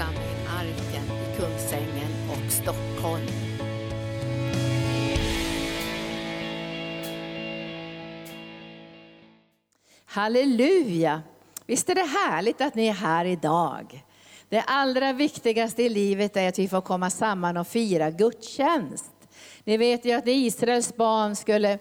församling Arken i Kungsängen och Stockholm. Halleluja! Visst är det härligt att ni är här idag. Det allra viktigaste i livet är att vi får komma samman och fira gudstjänst. Ni vet ju att Israels barn skulle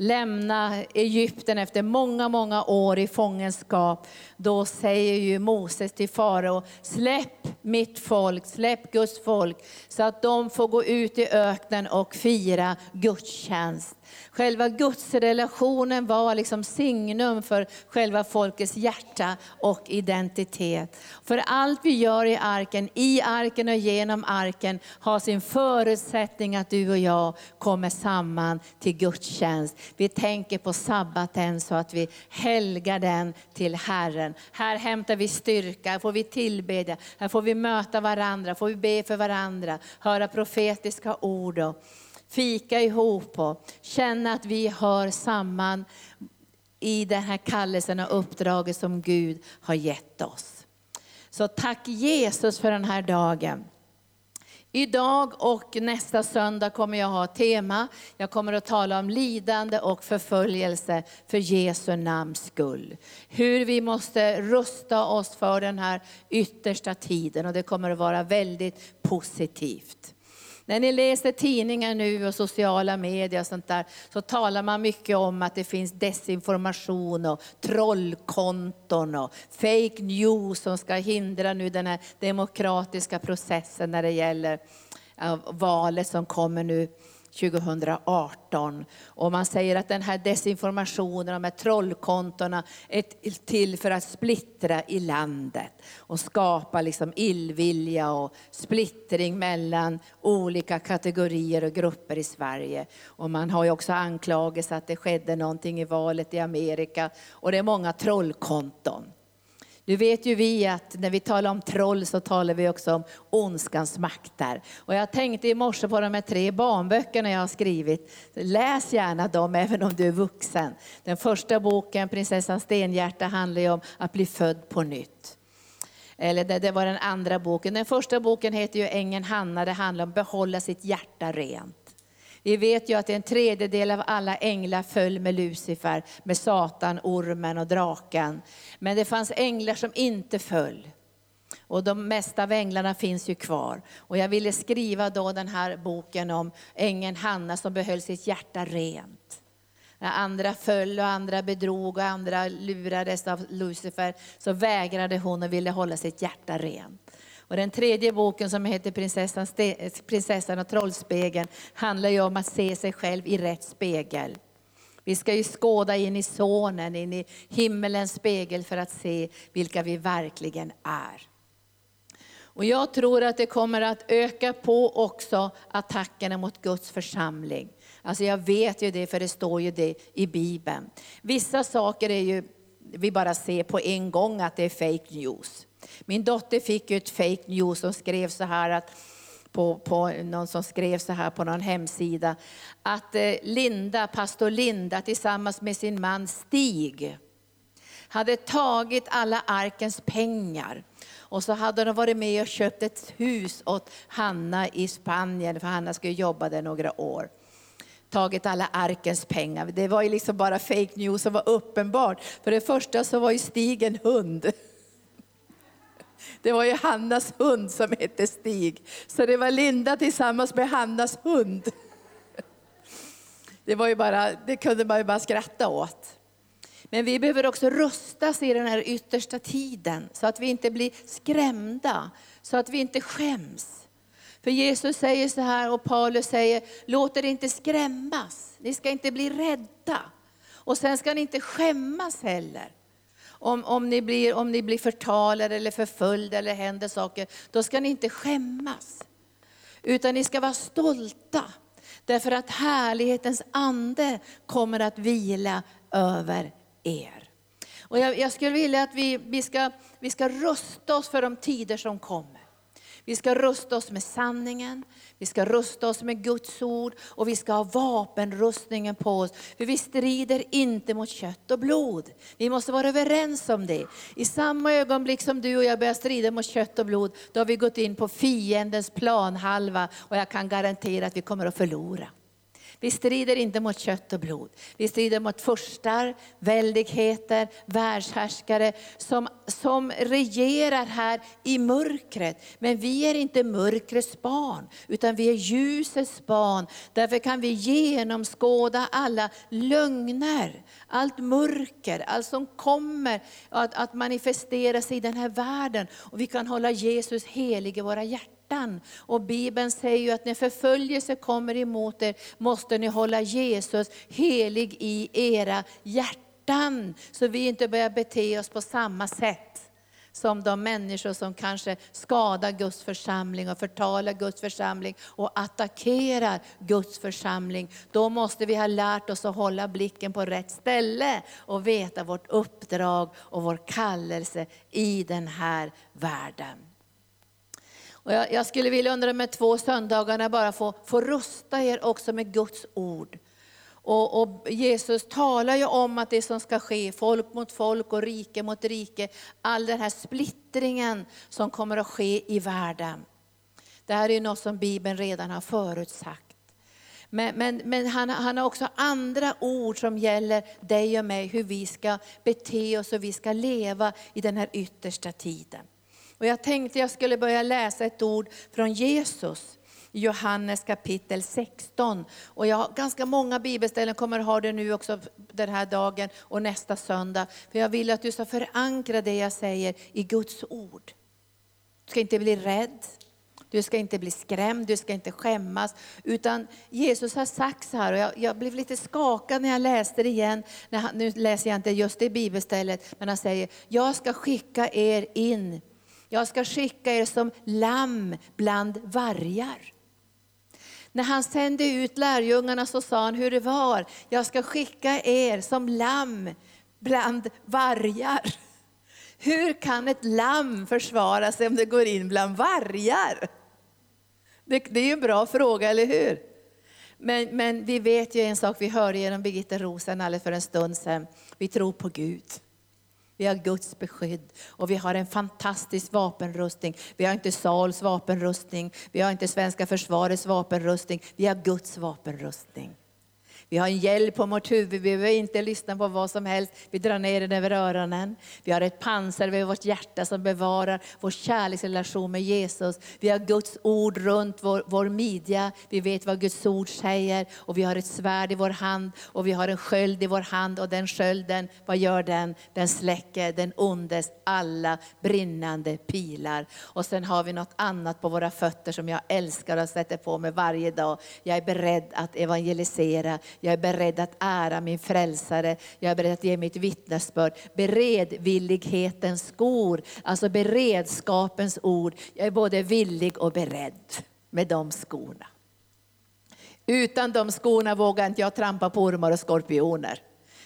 lämna Egypten efter många, många år i fångenskap, då säger ju Moses till farao, släpp mitt folk, släpp Guds folk, så att de får gå ut i öknen och fira gudstjänst. Själva gudsrelationen var liksom signum för själva folkets hjärta och identitet. För allt vi gör i arken, i arken och genom arken har sin förutsättning att du och jag kommer samman till gudstjänst. Vi tänker på sabbaten så att vi helgar den till Herren. Här hämtar vi styrka, här får vi tillbedja, här får vi möta varandra, får vi be för varandra, höra profetiska ord. Och fika ihop och känna att vi hör samman i den här kallelsen och uppdraget som Gud har gett oss. Så tack Jesus för den här dagen. Idag och nästa söndag kommer jag ha tema. Jag kommer att tala om lidande och förföljelse för Jesu namns skull. Hur vi måste rusta oss för den här yttersta tiden och det kommer att vara väldigt positivt. När ni läser tidningar nu och sociala medier och sånt där, så talar man mycket om att det finns desinformation och trollkonton och fake news som ska hindra nu den här demokratiska processen när det gäller valet som kommer nu. 2018. Och man säger att den här desinformationen, de här trollkontona är till för att splittra i landet och skapa liksom illvilja och splittring mellan olika kategorier och grupper i Sverige. Och man har ju också anklagelser att det skedde någonting i valet i Amerika och det är många trollkonton. Nu vet ju vi att när vi talar om troll så talar vi också om ondskans makter. Och jag tänkte i morse på de här tre barnböckerna jag har skrivit. Läs gärna dem även om du är vuxen. Den första boken, Prinsessan Stenhjärta, handlar ju om att bli född på nytt. Eller det, det var den andra boken. Den första boken heter ju Ängeln Hanna, det handlar om att behålla sitt hjärta rent. Vi vet ju att en tredjedel av alla änglar föll med Lucifer, med Satan, ormen och draken. Men det fanns änglar som inte föll. Och de mesta av änglarna finns ju kvar. Och jag ville skriva då den här boken om ängeln Hanna som behöll sitt hjärta rent. När andra föll och andra bedrog och andra lurades av Lucifer så vägrade hon och ville hålla sitt hjärta rent. Och den tredje boken som heter Prinsessan, Prinsessan och trollspegeln handlar ju om att se sig själv i rätt spegel. Vi ska ju skåda in i sonen, in i himmelens spegel för att se vilka vi verkligen är. Och jag tror att det kommer att öka på också attackerna mot Guds församling. Alltså jag vet ju det, för det står ju det i Bibeln. Vissa saker är ju, vi bara ser på en gång att det är fake news. Min dotter fick ju ett fake news som skrev så här att på, på någon som skrev så här på någon hemsida, att eh, Linda, pastor Linda tillsammans med sin man Stig, hade tagit alla arkens pengar. Och så hade de varit med och köpt ett hus åt Hanna i Spanien, för Hanna skulle jobba där några år. Tagit alla arkens pengar. Det var ju liksom bara fake news som var uppenbart. För det första så var ju Stig en hund. Det var ju Hannas hund som hette Stig. Så det var Linda tillsammans med Hannas hund. Det, var ju bara, det kunde man ju bara skratta åt. Men vi behöver också rustas i den här yttersta tiden så att vi inte blir skrämda, så att vi inte skäms. För Jesus säger så här och Paulus säger, låt er inte skrämmas. Ni ska inte bli rädda. Och sen ska ni inte skämmas heller om, om, ni blir, om ni blir förtalade eller förföljda eller händer saker, då ska ni inte skämmas. Utan ni ska vara stolta. Därför att härlighetens ande kommer att vila över er. Och jag, jag skulle vilja att vi, vi, ska, vi ska rusta oss för de tider som kommer. Vi ska rusta oss med sanningen, vi ska rusta oss med Guds ord och vi ska ha vapenrustningen på oss. För vi strider inte mot kött och blod. Vi måste vara överens om det. I samma ögonblick som du och jag börjar strida mot kött och blod, då har vi gått in på fiendens planhalva och jag kan garantera att vi kommer att förlora. Vi strider inte mot kött och blod. Vi strider mot furstar, väldigheter, världshärskare som, som regerar här i mörkret. Men vi är inte mörkrets barn, utan vi är ljusets barn. Därför kan vi genomskåda alla lögner, allt mörker, allt som kommer att, att manifesteras i den här världen. Och vi kan hålla Jesus helig i våra hjärtan hjärtan. Och Bibeln säger ju att när förföljelse kommer emot er måste ni hålla Jesus helig i era hjärtan. Så vi inte börjar bete oss på samma sätt som de människor som kanske skadar Guds församling och förtalar Guds församling och attackerar Guds församling. Då måste vi ha lärt oss att hålla blicken på rätt ställe och veta vårt uppdrag och vår kallelse i den här världen. Och jag, jag, skulle vilja under de här två söndagarna bara få, få rusta er också med Guds ord. Och, och, Jesus talar ju om att det som ska ske, folk mot folk och rike mot rike, all den här splittringen som kommer att ske i världen. Det här är ju något som Bibeln redan har förutsagt. Men, men, men han, han, har också andra ord som gäller dig och mig, hur vi ska bete oss och vi ska leva i den här yttersta tiden. Och jag tänkte jag skulle börja läsa ett ord från Jesus. Johannes kapitel 16. Och jag har ganska många bibelställen, kommer ha det nu också den här dagen och nästa söndag. För jag vill att du ska förankra det jag säger i Guds ord. Du ska inte bli rädd, du ska inte bli skrämd, du ska inte skämmas. Utan Jesus har sagt så här, och jag, jag blev lite skakad när jag läste det igen. När han, nu läser jag inte just det bibelstället, men han säger, jag ska skicka er in jag ska skicka er som lamm bland vargar. När han sände ut lärjungarna så sa han hur det var. Jag ska skicka er som lamm bland vargar. Hur kan ett lamm försvara sig om det går in bland vargar? Det, det är ju en bra fråga, eller hur? Men, men vi vet ju en sak, vi hörde genom Birgitta Rosen alldeles för en stund sedan. Vi tror på Gud. Vi har Guds beskydd och vi har en fantastisk vapenrustning. Vi har inte Sauls vapenrustning, vi har inte svenska försvarets vapenrustning, vi har Guds vapenrustning. Vi har en hjälp på vårt huvud, vi behöver inte lyssna på vad som helst. Vi drar ner den över öronen. Vi har ett pansar över vårt hjärta som bevarar vår kärleksrelation med Jesus. Vi har Guds ord runt vår, vår midja. Vi vet vad Guds ord säger. Och vi har ett svärd i vår hand och vi har en sköld i vår hand. Och den skölden, vad gör den? Den släcker den ondes alla brinnande pilar. Och sen har vi något annat på våra fötter som jag älskar och sätter på mig varje dag. Jag är beredd att evangelisera. Jag är beredd att ära min frälsare. Jag är beredd att ge mitt vittnesbörd. Beredvillighetens skor, alltså beredskapens ord. Jag är både villig och beredd med de skorna. Utan de skorna vågar inte jag trampa på ormar och skorpioner.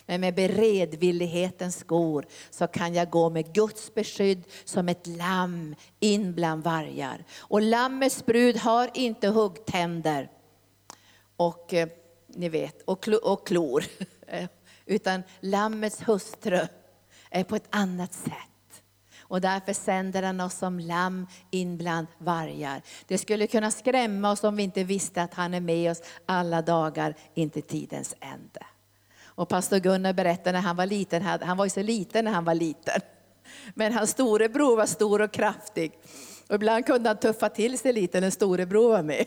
Men med beredvillighetens skor så kan jag gå med Guds beskydd som ett lamm in bland vargar. Och lammets brud har inte huggtänder. Och eh, ni vet, och, klo, och klor. Utan lammets hustru är på ett annat sätt. Och därför sänder han oss som lamm in bland vargar. Det skulle kunna skrämma oss om vi inte visste att han är med oss alla dagar in till tidens ände. Och pastor Gunnar berättade när han var liten, han var ju så liten när han var liten. Men hans storebror var stor och kraftig. Och ibland kunde han tuffa till sig lite när storebror var med.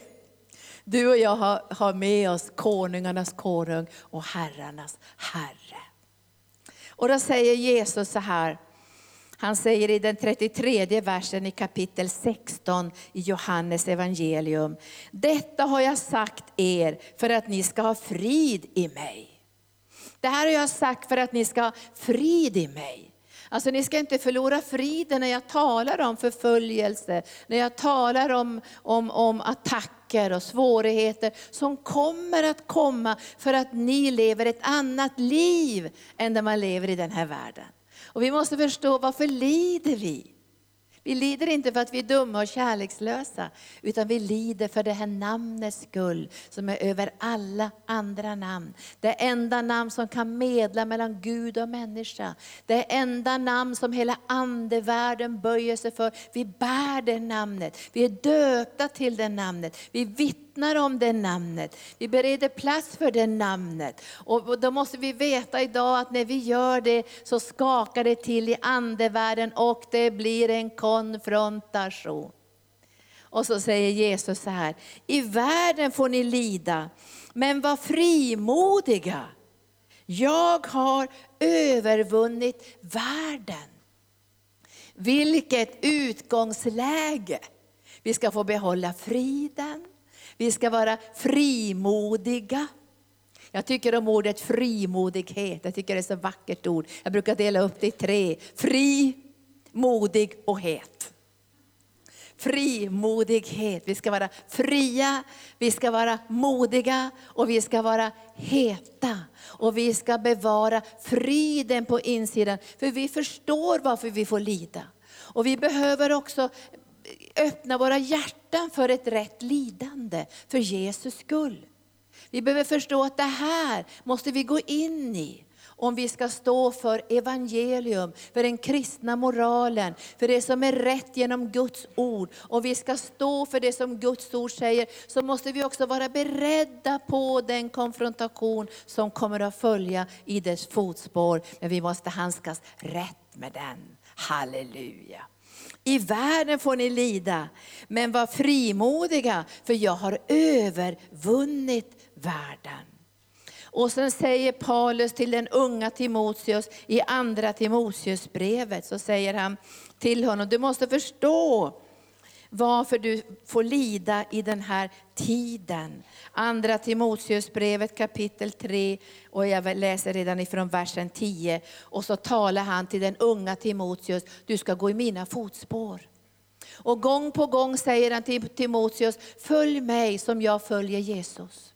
Du och jag har, har med oss konungarnas konung och herrarnas herre. Och då säger Jesus så här, han säger i den 33 versen i kapitel 16 i Johannes evangelium. Detta har jag sagt er för att ni ska ha frid i mig. Det här har jag sagt för att ni ska ha frid i mig. Alltså ni ska inte förlora friden när jag talar om förföljelse, när jag talar om, om, om attacker och svårigheter som kommer att komma för att ni lever ett annat liv än det man lever i den här världen. Och vi måste förstå varför lider vi? Vi lider inte för att vi är dumma och kärlekslösa, utan vi lider för det här namnets skull, som är över alla andra namn. Det enda namn som kan medla mellan Gud och människa. Det enda namn som hela andevärlden böjer sig för. Vi bär det namnet, vi är döpta till det namnet. Vi vittnar vittnar om det namnet. Vi bereder plats för det namnet. Och då måste vi veta idag att när vi gör det så skakar det till i andevärlden och det blir en konfrontation. Och så säger Jesus så här, i världen får ni lida, men var frimodiga. Jag har övervunnit världen. Vilket utgångsläge! Vi ska få behålla friden, vi ska vara frimodiga. Jag tycker om ordet frimodighet, jag tycker det är ett så vackert ord. Jag brukar dela upp det i tre. Fri, modig och het. Frimodighet, vi ska vara fria, vi ska vara modiga och vi ska vara heta. Och vi ska bevara friden på insidan, för vi förstår varför vi får lida. Och vi behöver också öppna våra hjärtan för ett rätt lidande, för Jesus skull. Vi behöver förstå att det här måste vi gå in i om vi ska stå för evangelium, för den kristna moralen, för det som är rätt genom Guds ord. Om vi ska stå för det som Guds ord säger, så måste vi också vara beredda på den konfrontation som kommer att följa i dess fotspår. Men vi måste handskas rätt med den. Halleluja. I världen får ni lida, men var frimodiga, för jag har övervunnit världen. Och sen säger Paulus till den unga Timoteus i andra Timoteusbrevet, så säger han till honom, du måste förstå varför du får lida i den här tiden. Andra Timoteusbrevet kapitel 3, och jag läser redan ifrån versen 10. Och så talar han till den unga Timoteus, du ska gå i mina fotspår. Och gång på gång säger han till Timoteus, följ mig som jag följer Jesus.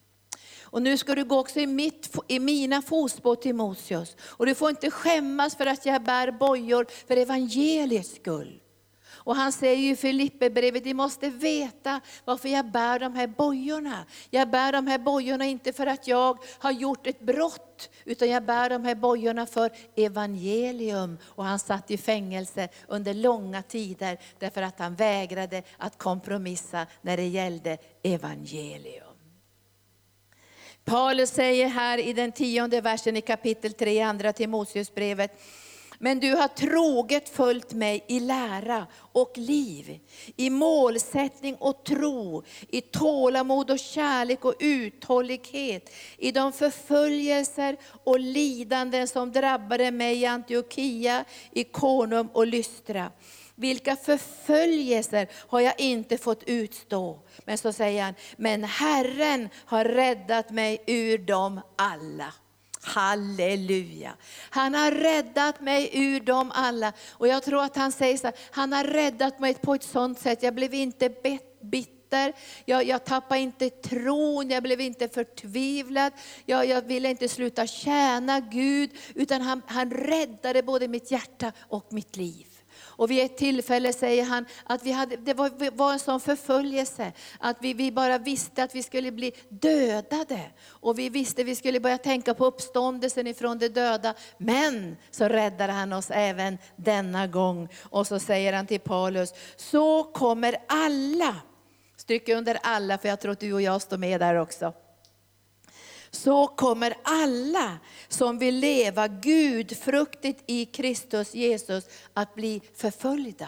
Och nu ska du gå också i, mitt, i mina fotspår Timoteus. Och du får inte skämmas för att jag bär bojor för evangeliets skull. Och han säger i Filipperbrevet, ni måste veta varför jag bär de här bojorna. Jag bär de här bojorna inte för att jag har gjort ett brott, utan jag bär de här bojorna för evangelium. Och han satt i fängelse under långa tider, därför att han vägrade att kompromissa när det gällde evangelium. Paulus säger här i den tionde versen i kapitel 3 andra Timoteusbrevet, men du har troget följt mig i lära och liv, i målsättning och tro, i tålamod och kärlek och uthållighet, i de förföljelser och lidanden som drabbade mig i Antiochia, i Konum och Lystra. Vilka förföljelser har jag inte fått utstå. Men så säger han, men Herren har räddat mig ur dem alla. Halleluja. Han har räddat mig ur dem alla. Och jag tror att han säger så här, han har räddat mig på ett sånt sätt, jag blev inte bitter, jag, jag tappade inte tron, jag blev inte förtvivlad, jag, jag ville inte sluta tjäna Gud, utan han, han räddade både mitt hjärta och mitt liv. Och vid ett tillfälle säger han att vi hade, det var, var en sån förföljelse, att vi, vi bara visste att vi skulle bli dödade. Och vi visste att vi skulle börja tänka på uppståndelsen ifrån de döda. Men så räddar han oss även denna gång. Och så säger han till Paulus, så kommer alla, stryk under alla för jag tror att du och jag står med där också så kommer alla som vill leva gudfruktigt i Kristus Jesus att bli förföljda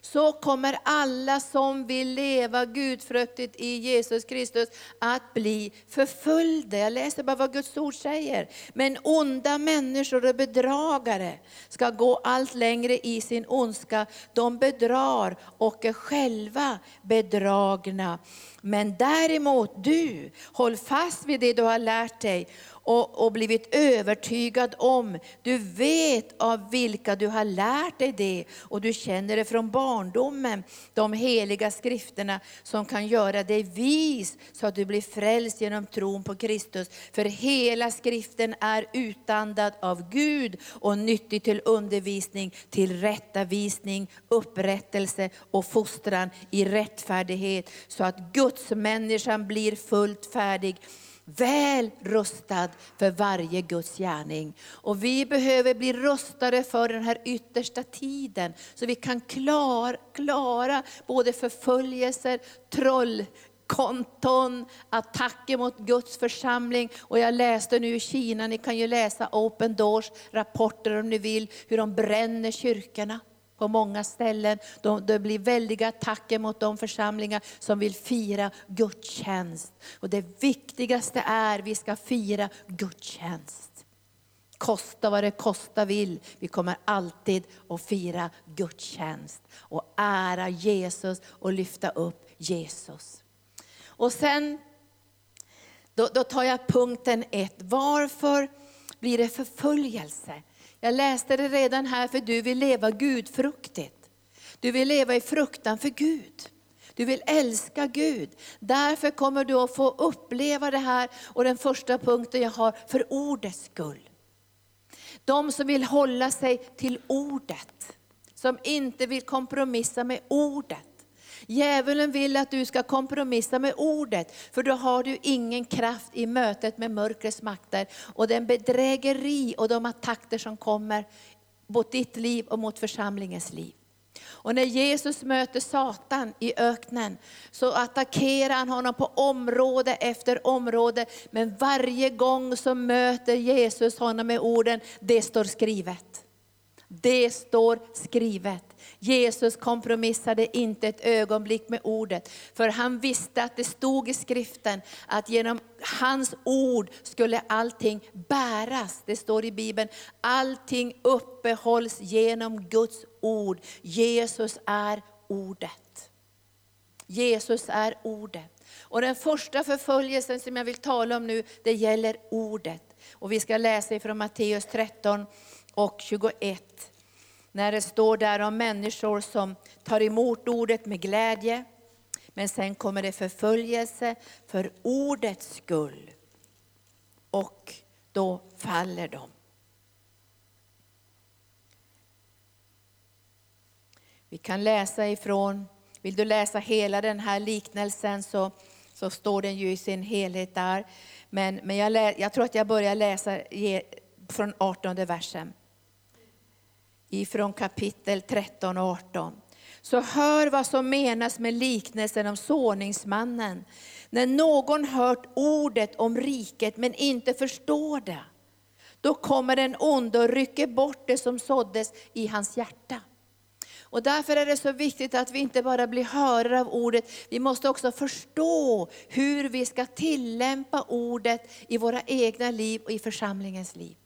så kommer alla som vill leva gudfruktigt i Jesus Kristus att bli förföljda. Jag läser bara vad Guds ord säger. Men onda människor och bedragare ska gå allt längre i sin ondska. De bedrar och är själva bedragna. Men däremot du, håll fast vid det du har lärt dig och, och blivit övertygad om. Du vet av vilka du har lärt dig det och du känner det från barndomen. De heliga skrifterna som kan göra dig vis så att du blir frälst genom tron på Kristus. För hela skriften är utandad av Gud och nyttig till undervisning, till rättavisning, upprättelse och fostran i rättfärdighet. Så att Guds människan blir fullt färdig väl rustad för varje Guds gärning. Och vi behöver bli rustade för den här yttersta tiden, så vi kan klara, klara både förföljelser, trollkonton, attacker mot Guds församling. Och jag läste nu i Kina, ni kan ju läsa Open Doors rapporter om ni vill, hur de bränner kyrkorna på många ställen. De, det blir väldiga attacker mot de församlingar som vill fira gudstjänst. Och det viktigaste är att vi ska fira gudstjänst. Kosta vad det kosta vill, vi kommer alltid att fira gudstjänst. Och ära Jesus och lyfta upp Jesus. Och sen, då, då tar jag punkten ett. Varför blir det förföljelse? Jag läste det redan här, för du vill leva gudfruktigt. Du vill leva i fruktan för Gud. Du vill älska Gud. Därför kommer du att få uppleva det här. Och den första punkten jag har, för ordets skull. De som vill hålla sig till ordet. Som inte vill kompromissa med ordet. Djävulen vill att du ska kompromissa med ordet, för då har du ingen kraft i mötet med mörkrets makter. Och den bedrägeri och de attacker som kommer mot ditt liv och mot församlingens liv. Och när Jesus möter Satan i öknen så attackerar han honom på område efter område. Men varje gång så möter Jesus honom med orden, det står skrivet. Det står skrivet. Jesus kompromissade inte ett ögonblick med ordet, för han visste att det stod i skriften att genom hans ord skulle allting bäras. Det står i Bibeln, allting uppehålls genom Guds ord. Jesus är ordet. Jesus är ordet. Och den första förföljelsen som jag vill tala om nu, det gäller ordet. Och vi ska läsa ifrån Matteus 13 och 21. När det står där om människor som tar emot ordet med glädje, men sen kommer det förföljelse för ordets skull. Och då faller de. Vi kan läsa ifrån, vill du läsa hela den här liknelsen så, så står den ju i sin helhet där. Men, men jag, lä, jag tror att jag börjar läsa från 18 versen ifrån kapitel 13 och 18. Så hör vad som menas med liknelsen om såningsmannen. När någon hört ordet om riket men inte förstår det, då kommer den onde och rycker bort det som såddes i hans hjärta. Och därför är det så viktigt att vi inte bara blir hörare av ordet, vi måste också förstå hur vi ska tillämpa ordet i våra egna liv och i församlingens liv.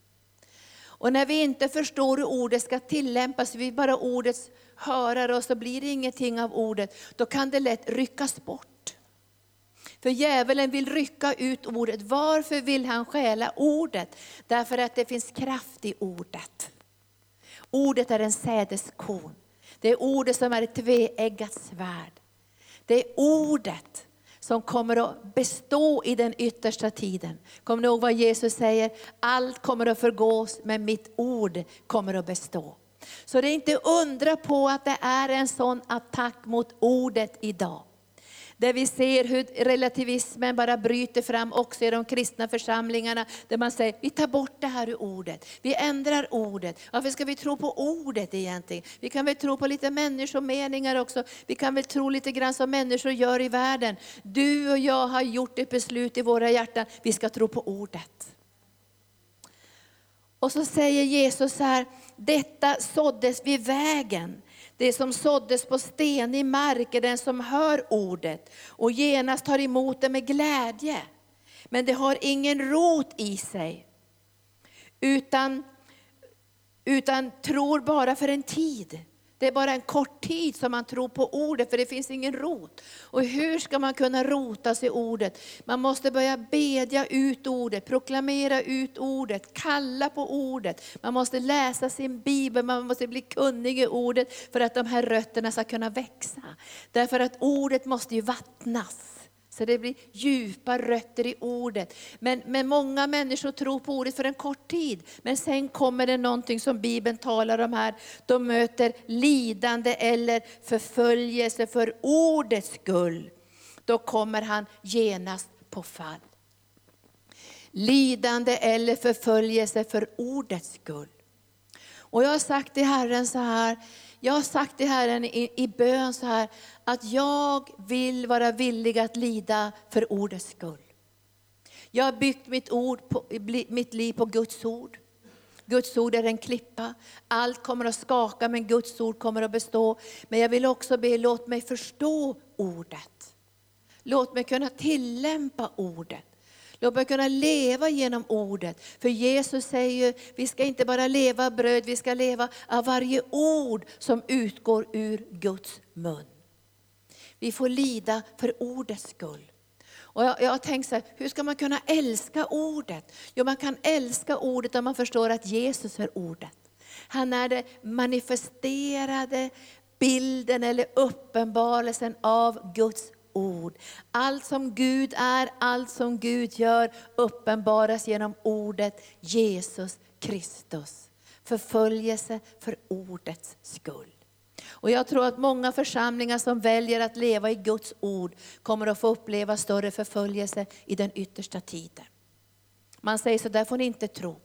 Och när vi inte förstår hur ordet ska tillämpas, vi är bara ordets hörare och så blir det ingenting av ordet, då kan det lätt ryckas bort. För djävulen vill rycka ut ordet. Varför vill han stjäla ordet? Därför att det finns kraft i ordet. Ordet är en sädeskorn. Det är ordet som är ett tveeggat svärd. Det är ordet som kommer att bestå i den yttersta tiden. Kommer ni ihåg vad Jesus säger? Allt kommer att förgås, men mitt ord kommer att bestå. Så det är inte undra på att det är en sån attack mot ordet idag. Där vi ser hur relativismen bara bryter fram också i de kristna församlingarna. Där man säger, vi tar bort det här ur ordet. Vi ändrar ordet. Varför ska vi tro på ordet egentligen? Vi kan väl tro på lite människomeningar också. Vi kan väl tro lite grann som människor gör i världen. Du och jag har gjort ett beslut i våra hjärtan, vi ska tro på ordet. Och så säger Jesus här, detta såddes vid vägen. Det som såddes på stenig mark är den som hör ordet och genast tar emot det med glädje. Men det har ingen rot i sig, utan, utan tror bara för en tid. Det är bara en kort tid som man tror på ordet, för det finns ingen rot. Och hur ska man kunna rota sig i ordet? Man måste börja bedja ut ordet, proklamera ut ordet, kalla på ordet. Man måste läsa sin bibel, man måste bli kunnig i ordet för att de här rötterna ska kunna växa. Därför att ordet måste ju vattnas. Så det blir djupa rötter i ordet. Men, men många människor tror på ordet för en kort tid. Men sen kommer det någonting som Bibeln talar om här. De möter lidande eller förföljelse för ordets skull. Då kommer han genast på fall. Lidande eller förföljelse för ordets skull. Och jag har sagt till Herren så här, jag har sagt till Herren i, i bön så här, att jag vill vara villig att lida för ordets skull. Jag har byggt mitt, ord på, mitt liv på Guds ord. Guds ord är en klippa. Allt kommer att skaka men Guds ord kommer att bestå. Men jag vill också be, låt mig förstå ordet. Låt mig kunna tillämpa ordet. Jag bör kunna leva genom ordet. För Jesus säger ju, vi ska inte bara leva av bröd, vi ska leva av varje ord som utgår ur Guds mun. Vi får lida för ordets skull. Och jag, jag har tänkt så här, hur ska man kunna älska ordet? Jo, man kan älska ordet om man förstår att Jesus är ordet. Han är den manifesterade bilden eller uppenbarelsen av Guds ord. Allt som Gud är, allt som Gud gör uppenbaras genom ordet Jesus Kristus. Förföljelse för ordets skull. Och jag tror att många församlingar som väljer att leva i Guds ord kommer att få uppleva större förföljelse i den yttersta tiden. Man säger så där får ni inte tro.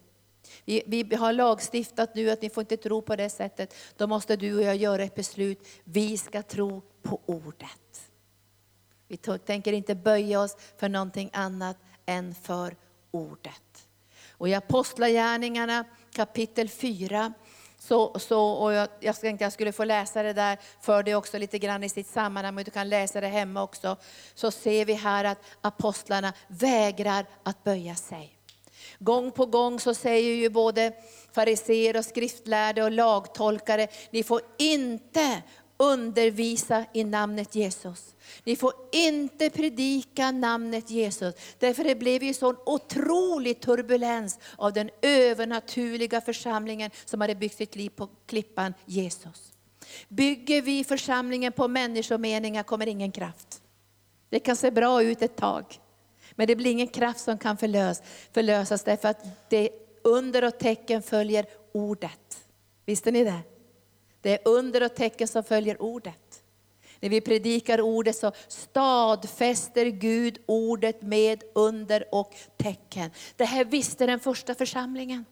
Vi, vi, har lagstiftat nu att ni får inte tro på det sättet. Då måste du och jag göra ett beslut. Vi ska tro på ordet. Vi tänker inte böja oss för någonting annat än för ordet. Och i Apostlagärningarna kapitel 4 så, så, och jag, jag tänkte jag skulle få läsa det där för dig också lite grann i sitt sammanhang, men du kan läsa det hemma också. Så ser vi här att apostlarna vägrar att böja sig. Gång på gång så säger ju både fariseer och skriftlärde och lagtolkare, ni får inte undervisa i namnet Jesus. Ni får inte predika namnet Jesus. Därför det blev ju sån otrolig turbulens av den övernaturliga församlingen som hade byggt sitt liv på klippan Jesus. Bygger vi församlingen på människomeningar kommer ingen kraft. Det kan se bra ut ett tag. Men det blir ingen kraft som kan förlös, förlösas därför att det under och tecken följer ordet. Visste ni det? Det är under och tecken som följer ordet. När vi predikar ordet så stadfäster Gud ordet med under och tecken. Det här visste den första församlingen.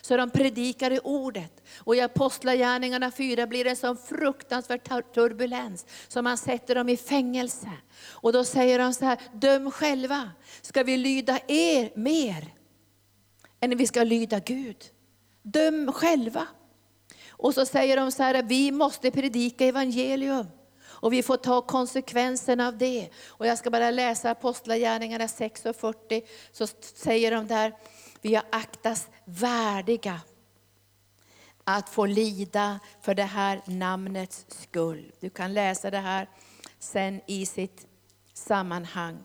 Så de predikade ordet. Och i Apostlagärningarna 4 blir det en sån fruktansvärd turbulens, så man sätter dem i fängelse. Och då säger de så här, döm själva, ska vi lyda er mer än vi ska lyda Gud? Döm själva. Och så säger de så här, vi måste predika evangelium. Och vi får ta konsekvenserna av det. Och jag ska bara läsa Apostlagärningarna 6 och 40, så säger de där, vi har aktats värdiga att få lida för det här namnets skull. Du kan läsa det här sen i sitt sammanhang.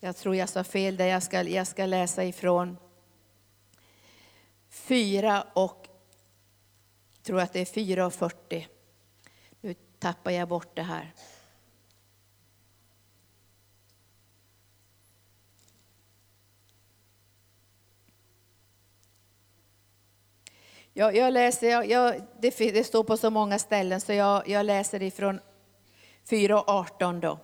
Jag tror jag sa fel där, jag ska, jag ska läsa ifrån 4 och tror att det är 4 och 40. Nu tappar jag bort det här. Jag, jag läser, jag, jag, det, det, står på så många ställen så jag, jag läser ifrån 4.18 då.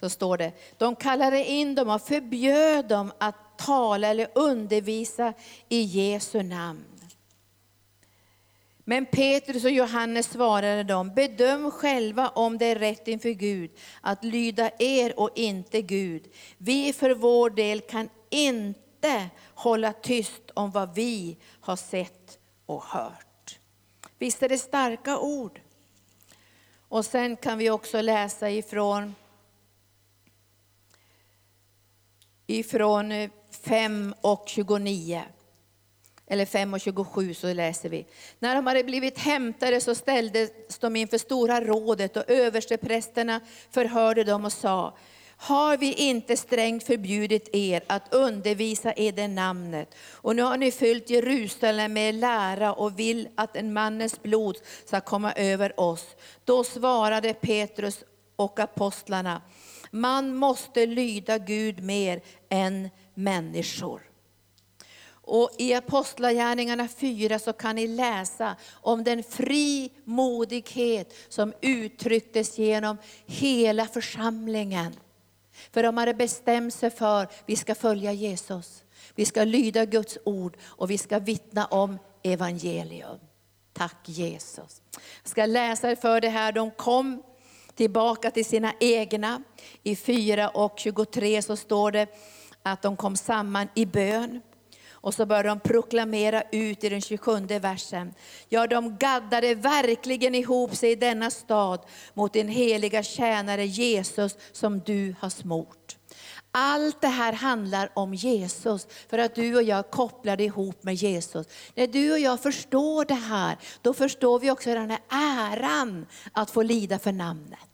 Så står det, de kallade in dem och förbjöd dem att tala eller undervisa i Jesu namn. Men Petrus och Johannes svarade dem, bedöm själva om det är rätt inför Gud att lyda er och inte Gud. Vi för vår del kan inte hålla tyst om vad vi har sett och hört. Visst är det starka ord? Och sen kan vi också läsa ifrån, ifrån eh, 5 och 29. eller 5 och 27 så läser vi. När de hade blivit hämtade så ställdes de inför stora rådet och översteprästerna förhörde dem och sa, har vi inte strängt förbjudit er att undervisa i det namnet? Och nu har ni fyllt Jerusalem med lära och vill att en mannens blod ska komma över oss. Då svarade Petrus och apostlarna, man måste lyda Gud mer än människor. Och I Apostlagärningarna 4 så kan ni läsa om den frimodighet som uttrycktes genom hela församlingen. För de hade bestämt sig för att vi ska följa Jesus. Vi ska lyda Guds ord och vi ska vittna om evangelium. Tack Jesus. Jag ska läsa för det här. De kom tillbaka till sina egna. I 4 och 23 så står det att de kom samman i bön. Och så började de proklamera ut i den 27 versen. Ja, de gaddade verkligen ihop sig i denna stad mot din heliga tjänare Jesus som du har smort. Allt det här handlar om Jesus, för att du och jag kopplade ihop med Jesus. När du och jag förstår det här, då förstår vi också den här äran att få lida för namnet.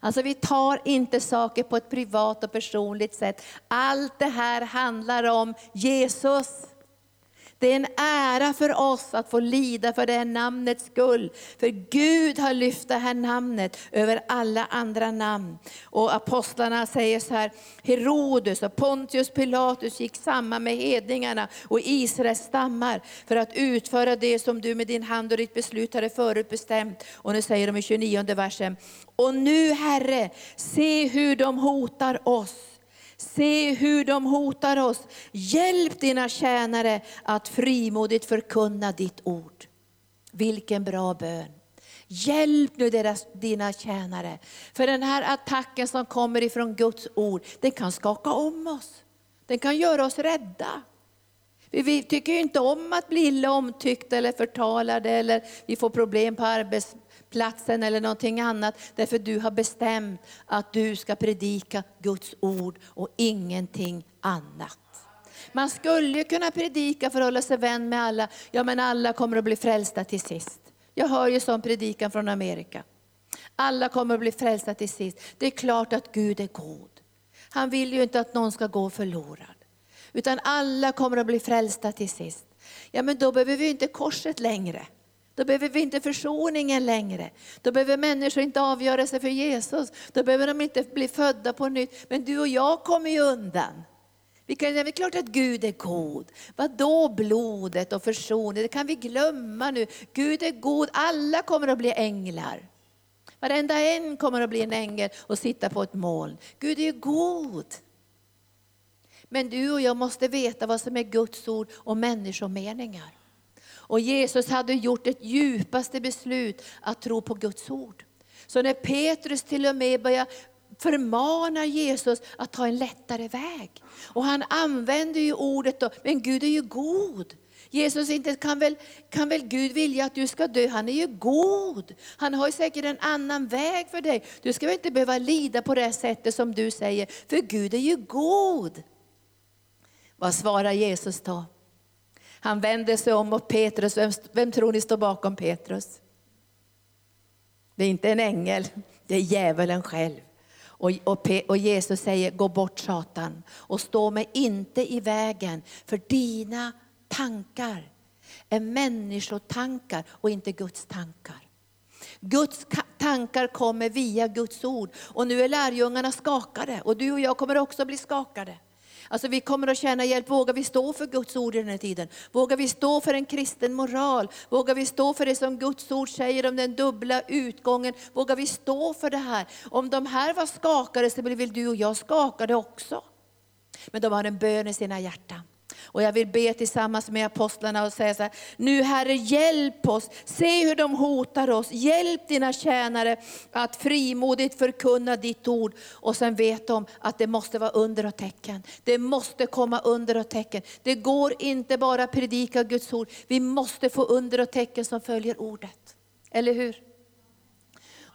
Alltså vi tar inte saker på ett privat och personligt sätt. Allt det här handlar om Jesus. Det är en ära för oss att få lida för det här namnets skull. För Gud har lyft det här namnet över alla andra namn. Och apostlarna säger så här, Herodes och Pontius Pilatus gick samman med hedningarna och Israels stammar för att utföra det som du med din hand och ditt beslut hade förutbestämt. Och nu säger de i 29 versen, och nu Herre, se hur de hotar oss. Se hur de hotar oss. Hjälp dina tjänare att frimodigt förkunna ditt ord. Vilken bra bön. Hjälp nu deras, dina tjänare. För den här attacken som kommer ifrån Guds ord, den kan skaka om oss. Den kan göra oss rädda. Vi tycker inte om att bli illa omtyckta eller förtalade eller vi får problem på arbetsplatsen platsen eller någonting annat. Därför du har bestämt att du ska predika Guds ord och ingenting annat. Man skulle kunna predika för att hålla sig vän med alla. Ja men alla kommer att bli frälsta till sist. Jag hör ju sån predikan från Amerika. Alla kommer att bli frälsta till sist. Det är klart att Gud är god. Han vill ju inte att någon ska gå förlorad. Utan alla kommer att bli frälsta till sist. Ja men då behöver vi inte korset längre. Då behöver vi inte försoningen längre. Då behöver människor inte avgöra sig för Jesus. Då behöver de inte bli födda på nytt. Men du och jag kommer ju undan. Vi kan, det är klart att Gud är god. Vad då blodet och försoningen? Det kan vi glömma nu. Gud är god, alla kommer att bli änglar. Varenda en kommer att bli en ängel och sitta på ett moln. Gud är god. Men du och jag måste veta vad som är Guds ord och människomeningar. Och Jesus hade gjort ett djupaste beslut att tro på Guds ord. Så när Petrus till och med börjar förmana Jesus att ta en lättare väg. Och han använder ju ordet då, men Gud är ju god. Jesus inte kan väl, kan väl Gud vilja att du ska dö? Han är ju god. Han har säkert en annan väg för dig. Du ska väl inte behöva lida på det sättet som du säger, för Gud är ju god. Vad svarar Jesus då? Han vände sig om mot Petrus. Vem, vem tror ni står bakom Petrus? Det är inte en ängel, det är djävulen själv. Och, och, och, Jesus säger, gå bort Satan och stå mig inte i vägen, för dina tankar är människotankar och inte Guds tankar. Guds tankar kommer via Guds ord. Och nu är lärjungarna skakade och du och jag kommer också bli skakade. Alltså vi kommer att känna hjälp. Vågar vi stå för Guds ord i den här tiden? Vågar vi stå för en kristen moral? Vågar vi stå för det som Guds ord säger om den dubbla utgången? Vågar vi stå för det här? Om de här var skakade så blir väl du och jag skakade också. Men de har en bön i sina hjärtan. Och jag vill be tillsammans med apostlarna och säga så här, nu Herre hjälp oss, se hur de hotar oss, hjälp dina tjänare att frimodigt förkunna ditt ord. Och sen vet de att det måste vara under och tecken. Det måste komma under och tecken. Det går inte bara att predika Guds ord, vi måste få under och tecken som följer ordet. Eller hur?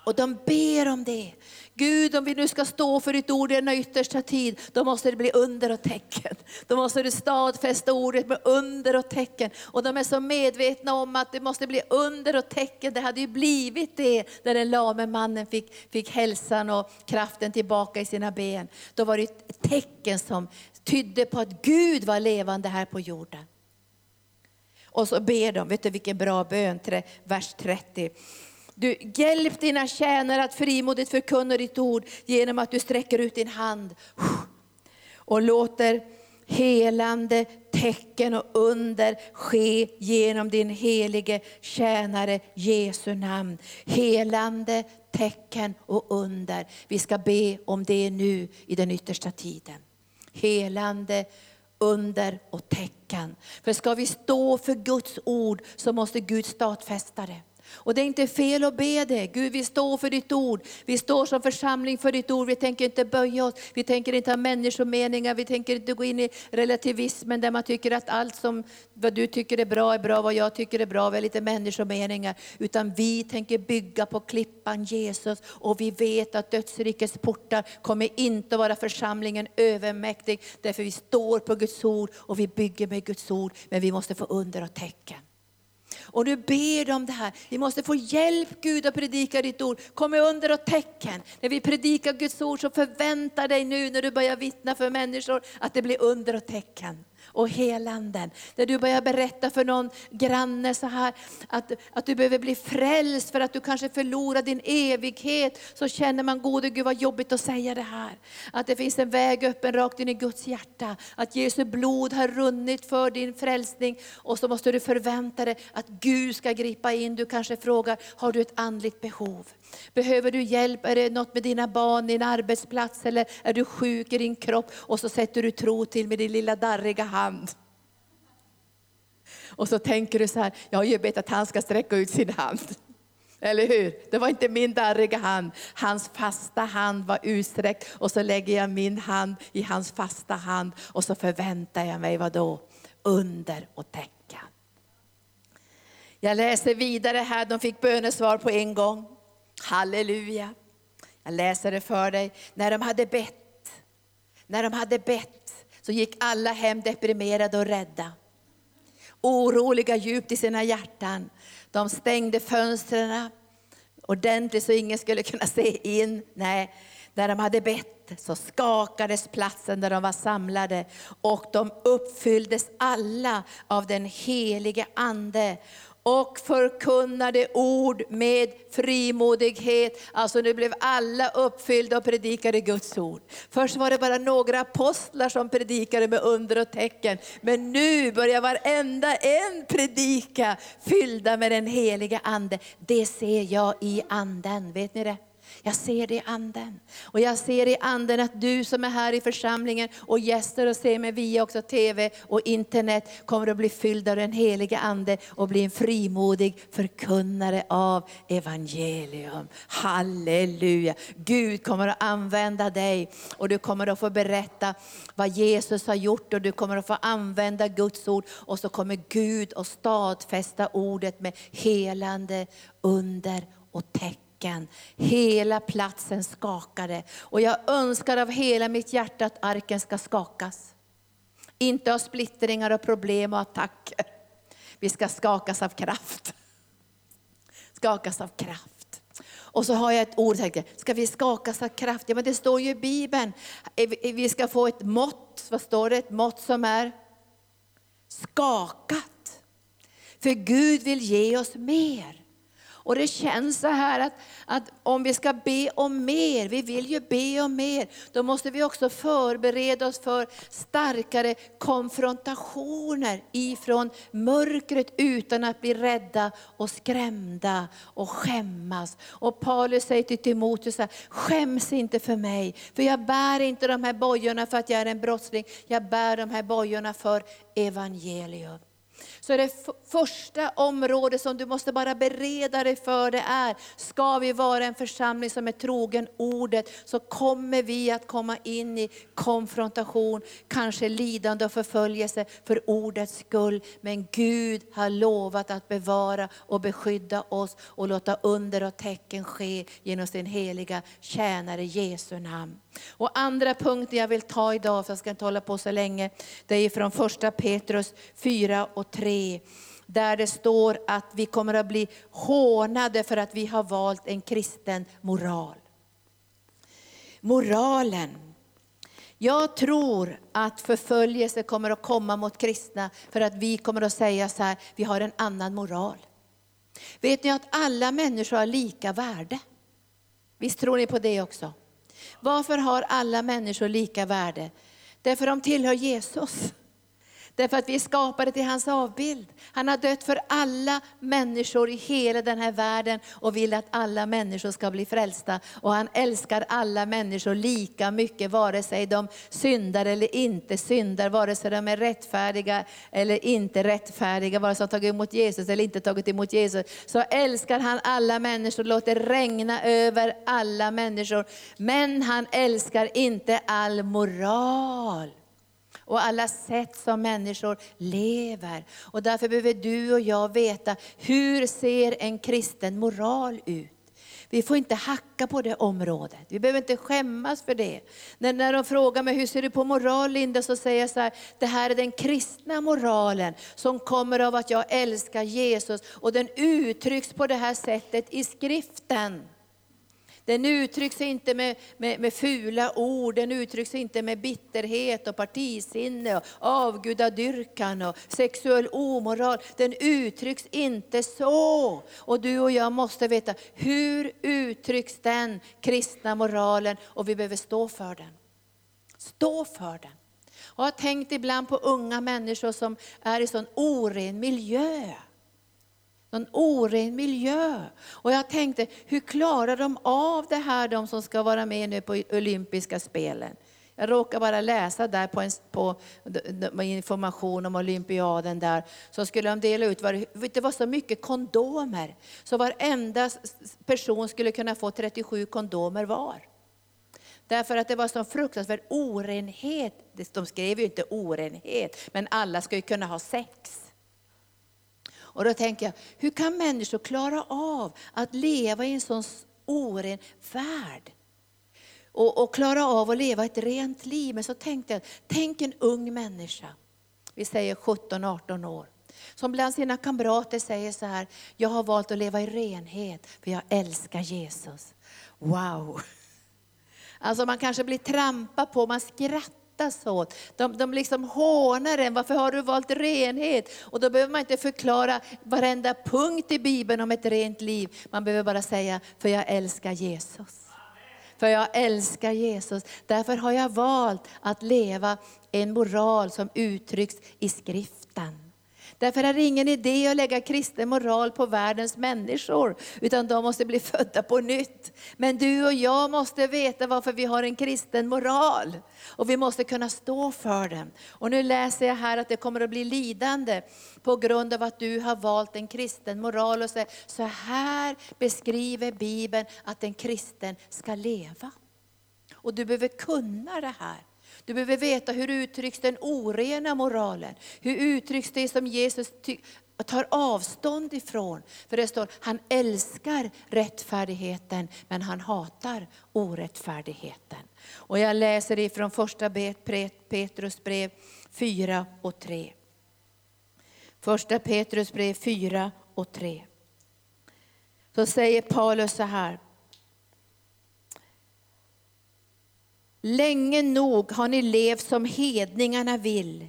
Och de ber om det. Gud, om vi nu ska stå för ditt ord i denna yttersta tid, då måste det bli under och tecken. Då måste du stadfästa ordet med under och tecken. Och de är så medvetna om att det måste bli under och tecken. Det hade ju blivit det när den lame mannen fick, fick hälsan och kraften tillbaka i sina ben. Då var det ett tecken som tydde på att Gud var levande här på jorden. Och så ber de, vet du vilken bra bön, vers 30. Du hjälp dina tjänare att frimodigt förkunna ditt ord genom att du sträcker ut din hand och låter helande tecken och under ske genom din helige tjänare Jesu namn. Helande tecken och under. Vi ska be om det nu i den yttersta tiden. Helande under och tecken. För ska vi stå för Guds ord så måste Gud stadfästa det. Och det är inte fel att be det. Gud, vi står för ditt ord. Vi står som församling för ditt ord. Vi tänker inte böja oss. Vi tänker inte ha människomeningar. Vi tänker inte gå in i relativismen där man tycker att allt som vad du tycker är bra är bra, vad jag tycker är bra, vi är lite människomeningar. Utan vi tänker bygga på klippan Jesus och vi vet att dödsrikets portar kommer inte att vara församlingen övermäktig. Därför vi står på Guds ord och vi bygger med Guds ord. Men vi måste få under och tecken. Och nu ber du om det här. Vi måste få hjälp Gud att predika ditt ord. Kom med under och tecken. När vi predikar Guds ord så förvänta dig nu när du börjar vittna för människor att det blir under och tecken och helanden. Där du börjar berätta för någon granne så här att, att du behöver bli frälst för att du kanske förlorar din evighet. Så känner man, gode Gud vad jobbigt att säga det här. Att det finns en väg öppen rakt in i Guds hjärta. Att Jesu blod har runnit för din frälsning. Och så måste du förvänta dig att Gud ska gripa in. Du kanske frågar, har du ett andligt behov? Behöver du hjälp? Är det något med dina barn, din arbetsplats eller är du sjuk i din kropp? Och så sätter du tro till med din lilla darriga hand. Och så tänker du så här, jag har ju bett att han ska sträcka ut sin hand. Eller hur? Det var inte min darriga hand. Hans fasta hand var utsträckt och så lägger jag min hand i hans fasta hand och så förväntar jag mig vad då? Under och tecken. Jag läser vidare här, de fick bönesvar på en gång. Halleluja. Jag läser det för dig. När de hade bett, när de hade bett så gick alla hem deprimerade och rädda. Oroliga djupt i sina hjärtan. De stängde fönstren ordentligt så ingen skulle kunna se in. Nej, när de hade bett så skakades platsen där de var samlade och de uppfylldes alla av den helige Ande och förkunnade ord med frimodighet. Alltså nu blev alla uppfyllda och predikade Guds ord. Först var det bara några apostlar som predikade med under och tecken. Men nu börjar varenda en predika fyllda med den heliga Ande. Det ser jag i anden, vet ni det? Jag ser det i anden. Och jag ser i anden att du som är här i församlingen och gäster och ser mig via också TV och internet kommer att bli fylld av den heliga ande och bli en frimodig förkunnare av evangelium. Halleluja! Gud kommer att använda dig och du kommer att få berätta vad Jesus har gjort och du kommer att få använda Guds ord och så kommer Gud att stadfästa ordet med helande under och tecken arken. Hela platsen skakade. Och jag önskar av hela mitt hjärta att arken ska skakas. Inte av splittringar och problem och attacker. Vi ska skakas av kraft. Skakas av kraft. Och så har jag ett ord, tänkte ska vi skakas av kraft? Ja men det står ju i Bibeln, vi ska få ett mått, vad står det? Ett mått som är skakat. För Gud vill ge oss mer. Och det känns så här att, att om vi ska be om mer, vi vill ju be om mer, då måste vi också förbereda oss för starkare konfrontationer ifrån mörkret utan att bli rädda och skrämda och skämmas. Och Paulus säger till Timoteus, skäms inte för mig, för jag bär inte de här bojorna för att jag är en brottsling, jag bär de här bojorna för evangelium. Så är det första området som du måste bara bereda dig för det är, ska vi vara en församling som är trogen ordet, så kommer vi att komma in i konfrontation, kanske lidande och förföljelse för ordets skull. Men Gud har lovat att bevara och beskydda oss och låta under och tecken ske genom sin heliga tjänare Jesu namn. Och andra punkten jag vill ta idag, för jag ska inte hålla på så länge, det är från första Petrus 4 och 3 där det står att vi kommer att bli hånade för att vi har valt en kristen moral. Moralen. Jag tror att förföljelse kommer att komma mot kristna för att vi kommer att säga så här, vi har en annan moral. Vet ni att alla människor har lika värde? Visst tror ni på det också? Varför har alla människor lika värde? Därför de tillhör Jesus. Därför att vi är skapade till hans avbild. Han har dött för alla människor i hela den här världen och vill att alla människor ska bli frälsta. Och han älskar alla människor lika mycket, vare sig de syndar eller inte syndar, vare sig de är rättfärdiga eller inte rättfärdiga, vare sig de tagit emot Jesus eller inte tagit emot Jesus. Så älskar han alla människor, låter regna över alla människor. Men han älskar inte all moral och alla sätt som människor lever. Och därför behöver du och jag veta, hur ser en kristen moral ut? Vi får inte hacka på det området. Vi behöver inte skämmas för det. När, när de frågar mig, hur ser du på moral Linda? Så säger jag så här, det här är den kristna moralen som kommer av att jag älskar Jesus. Och den uttrycks på det här sättet i skriften. Den uttrycks inte med, med, med fula ord, den uttrycks inte med bitterhet och partisinne och avgudadyrkan och sexuell omoral. Den uttrycks inte så. Och du och jag måste veta, hur uttrycks den kristna moralen? Och vi behöver stå för den. Stå för den. Och jag har tänkt ibland på unga människor som är i sån oren miljö någon oren miljö. Och jag tänkte, hur klarar de av det här, de som ska vara med nu på olympiska spelen? Jag råkar bara läsa där på, en, på information om olympiaden där, så skulle de dela ut, det var så mycket kondomer, så varenda person skulle kunna få 37 kondomer var. Därför att det var så fruktansvärd orenhet. De skrev ju inte orenhet, men alla ska ju kunna ha sex. Och då tänker jag, hur kan människor klara av att leva i en sån oren värld? Och, och klara av att leva ett rent liv. Men så tänkte jag, tänk en ung människa, vi säger 17-18 år, som bland sina kamrater säger så här, jag har valt att leva i renhet för jag älskar Jesus. Wow! Alltså man kanske blir trampad på, man skrattar skrattas åt. De, de liksom hånar en, varför har du valt renhet? Och då behöver man inte förklara varenda punkt i Bibeln om ett rent liv. Man behöver bara säga, för jag älskar Jesus. För jag älskar Jesus. Därför har jag valt att leva en moral som uttrycks i skriften. Därför är det ingen idé att lägga kristen moral på världens människor, utan de måste bli födda på nytt. Men du och jag måste veta varför vi har en kristen moral. Och vi måste kunna stå för den. Och nu läser jag här att det kommer att bli lidande på grund av att du har valt en kristen moral. Och säger, så här beskriver Bibeln att en kristen ska leva. Och du behöver kunna det här. Du behöver veta hur uttrycks den orena moralen? Hur uttrycks det som Jesus tar avstånd ifrån? För det står, han älskar rättfärdigheten men han hatar orättfärdigheten. Och jag läser ifrån första Petrus brev 4 och 3. Första Petrus brev 4 och 3. Så säger Paulus så här. Länge nog har ni levt som hedningarna vill.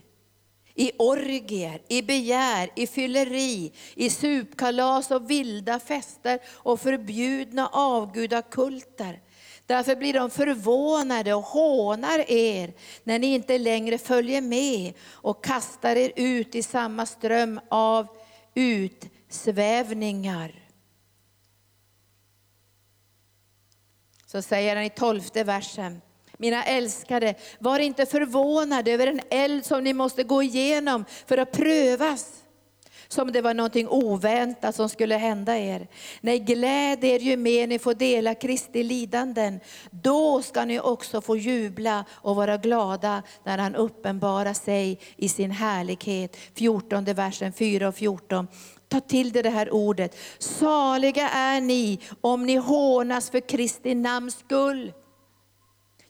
I orgier, i begär, i fylleri, i supkalas och vilda fester och förbjudna avgudakulter. Därför blir de förvånade och hånar er när ni inte längre följer med och kastar er ut i samma ström av utsvävningar. Så säger han i tolfte versen. Mina älskade, var inte förvånade över den eld som ni måste gå igenom för att prövas. som det var någonting oväntat som skulle hända er. Nej, gläd er ju mer ni får dela Kristi lidanden. Då ska ni också få jubla och vara glada när han uppenbarar sig i sin härlighet. 14 versen 4 och 14 ta till dig det här ordet. Saliga är ni om ni hånas för Kristi namns skull.